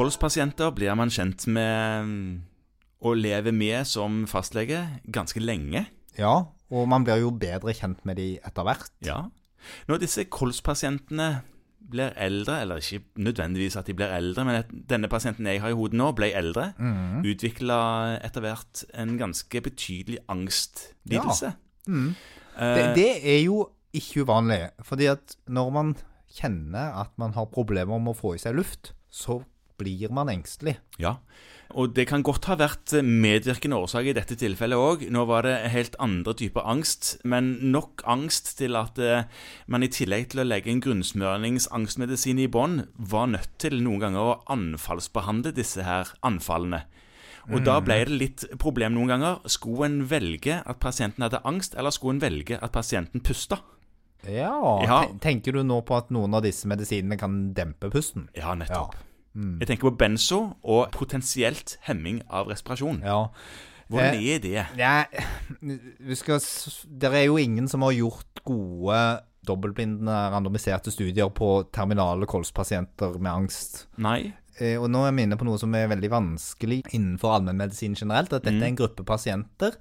Kolspasienter blir man kjent med å og lever med som fastlege ganske lenge. Ja, og man blir jo bedre kjent med de etter hvert. Ja. Når disse kolspasientene blir eldre, eller ikke nødvendigvis at de blir eldre, men denne pasienten jeg har i hodet nå, ble eldre, mm. utvikla etter hvert en ganske betydelig angstlidelse. Ja. Mm. Det, det, er jo ikke uvanlig, fordi at når man kjenner at man har problemer med å få i seg luft, så blir man engstelig. Ja, og det kan godt ha vært medvirkende årsak i dette tilfellet òg. Nå var det helt andre typer angst, men nok angst til at eh, man i tillegg til å legge en grunnsmørningsangstmedisin i bånn, var nødt til noen ganger å anfallsbehandle disse her anfallene. Og mm. da ble det litt problem noen ganger. Skulle en velge at pasienten hadde angst, eller skulle en velge at pasienten pusta? Ja, ja. Tenker du nå på at noen av disse medisinene kan dempe pusten? Ja, nettopp. Ja. Mm. Jeg tenker på benzo og potensielt hemming av respirasjon. Ja. Hvordan eh, er det? Ja, skal, det er jo ingen som har gjort gode dobbeltblindende randomiserte studier på terminale kolspasienter med angst. Nei. Eh, og nå er vi inne på noe som er veldig vanskelig innenfor allmennmedisin generelt. At dette mm. er en gruppe pasienter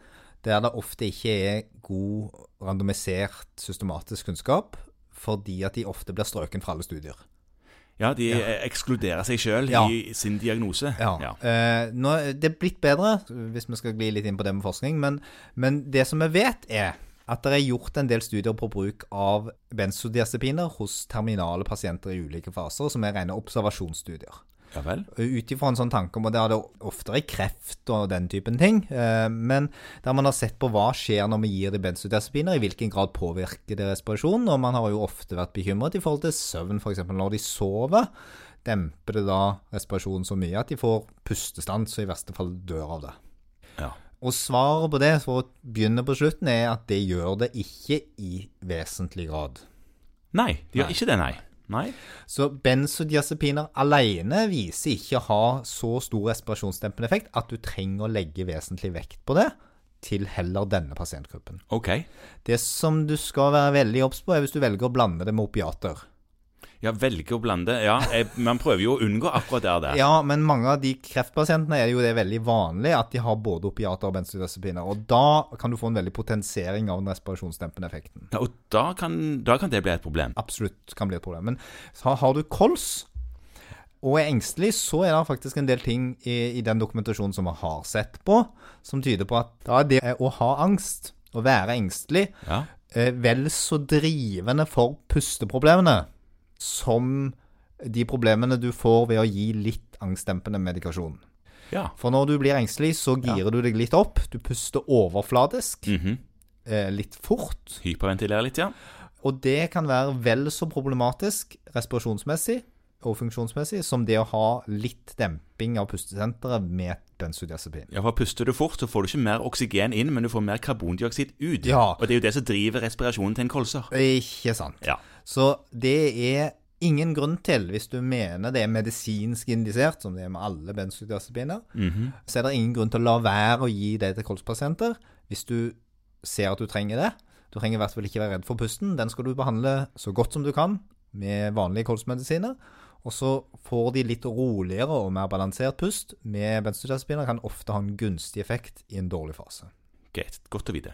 der det ofte ikke er god randomisert systematisk kunnskap, fordi at de ofte blir strøken fra alle studier. Ja, de ja. ekskluderer seg sjøl ja. i sin diagnose. Ja. Eh, nå, det er blitt bedre, hvis vi skal gli litt inn på det med forskning, men, men, det som vi vet, er at det er gjort en del studier på bruk av benzodiazepiner hos terminale pasienter i ulike faser, som er rene observasjonsstudier. Ja vel. Ut ifra en sånn tanke om at det er det oftere kreft og den typen ting. Eh, men der man har sett på hva skjer når vi gir de benzodiazepiner, i hvilken grad påvirker det respirasjonen. Og man har jo ofte vært bekymret i forhold til søvn, f.eks. når de sover. Demper det da respirasjonen så mye at de får pustestans og i verste fall dør av det. Ja. Og svaret på det, for å begynne på slutten, er at det gjør det ikke i vesentlig grad. Nei, det gjør ikke det, nei. Nei. Så benzodiazepiner alene viser ikke å ha så stor respirasjonsdempende effekt at du trenger å legge vesentlig vekt på det til heller denne pasientgruppen. Ok. Det som du skal være veldig obs på, er hvis du velger å blande det med opiater. Ja, velger å blande. Ja, jeg, man prøver jo å unngå akkurat det der. Ja, men mange av de kreftpasientene er jo det veldig vanlig at de har både opiater og benzodiazepiner. Og da kan du få en veldig potensering av den respirasjonsdempende effekten. Ja, Og da kan, da kan, det bli et problem? Absolutt kan bli et problem. Men har, har du kols og er engstelig, så er det faktisk en del ting i, i den dokumentasjonen som vi har sett på, som tyder på at da er det å ha angst, å være engstelig, ja. eh, vel så drivende for pusteproblemene som de problemene du får ved å gi litt angstdempende medikasjon. Ja. For når du blir engstelig, så girer ja. du deg litt opp. Du puster overfladisk. Mm -hmm. eh, litt fort. Hyperventilerer litt, ja. Og det kan være vel så problematisk respirasjonsmessig og funksjonsmessig som det å ha litt demping av pustesenteret med benzodiazepin. Ja, for puster du fort, så får du ikke mer oksygen inn, men du får mer karbondioksid ut. Ja. Og det er jo det som driver respirasjonen til en kolser. Ikke sant. Ja. Så det er ingen grunn til, hvis du mener det er medisinsk indisert, som det er med alle benzodiazepiner, mm -hmm. så er det ingen grunn til å la være å gi det til kolspasienter hvis du ser at du trenger det. Du trenger i hvert fall ikke være redd for pusten. Den skal du behandle så godt som du kan med vanlige kolsmedisiner. Og så får de litt roligere og mer balansert pust med benzodiazepiner. Kan ofte ha en gunstig effekt i en dårlig fase. Greit. Godt å vite.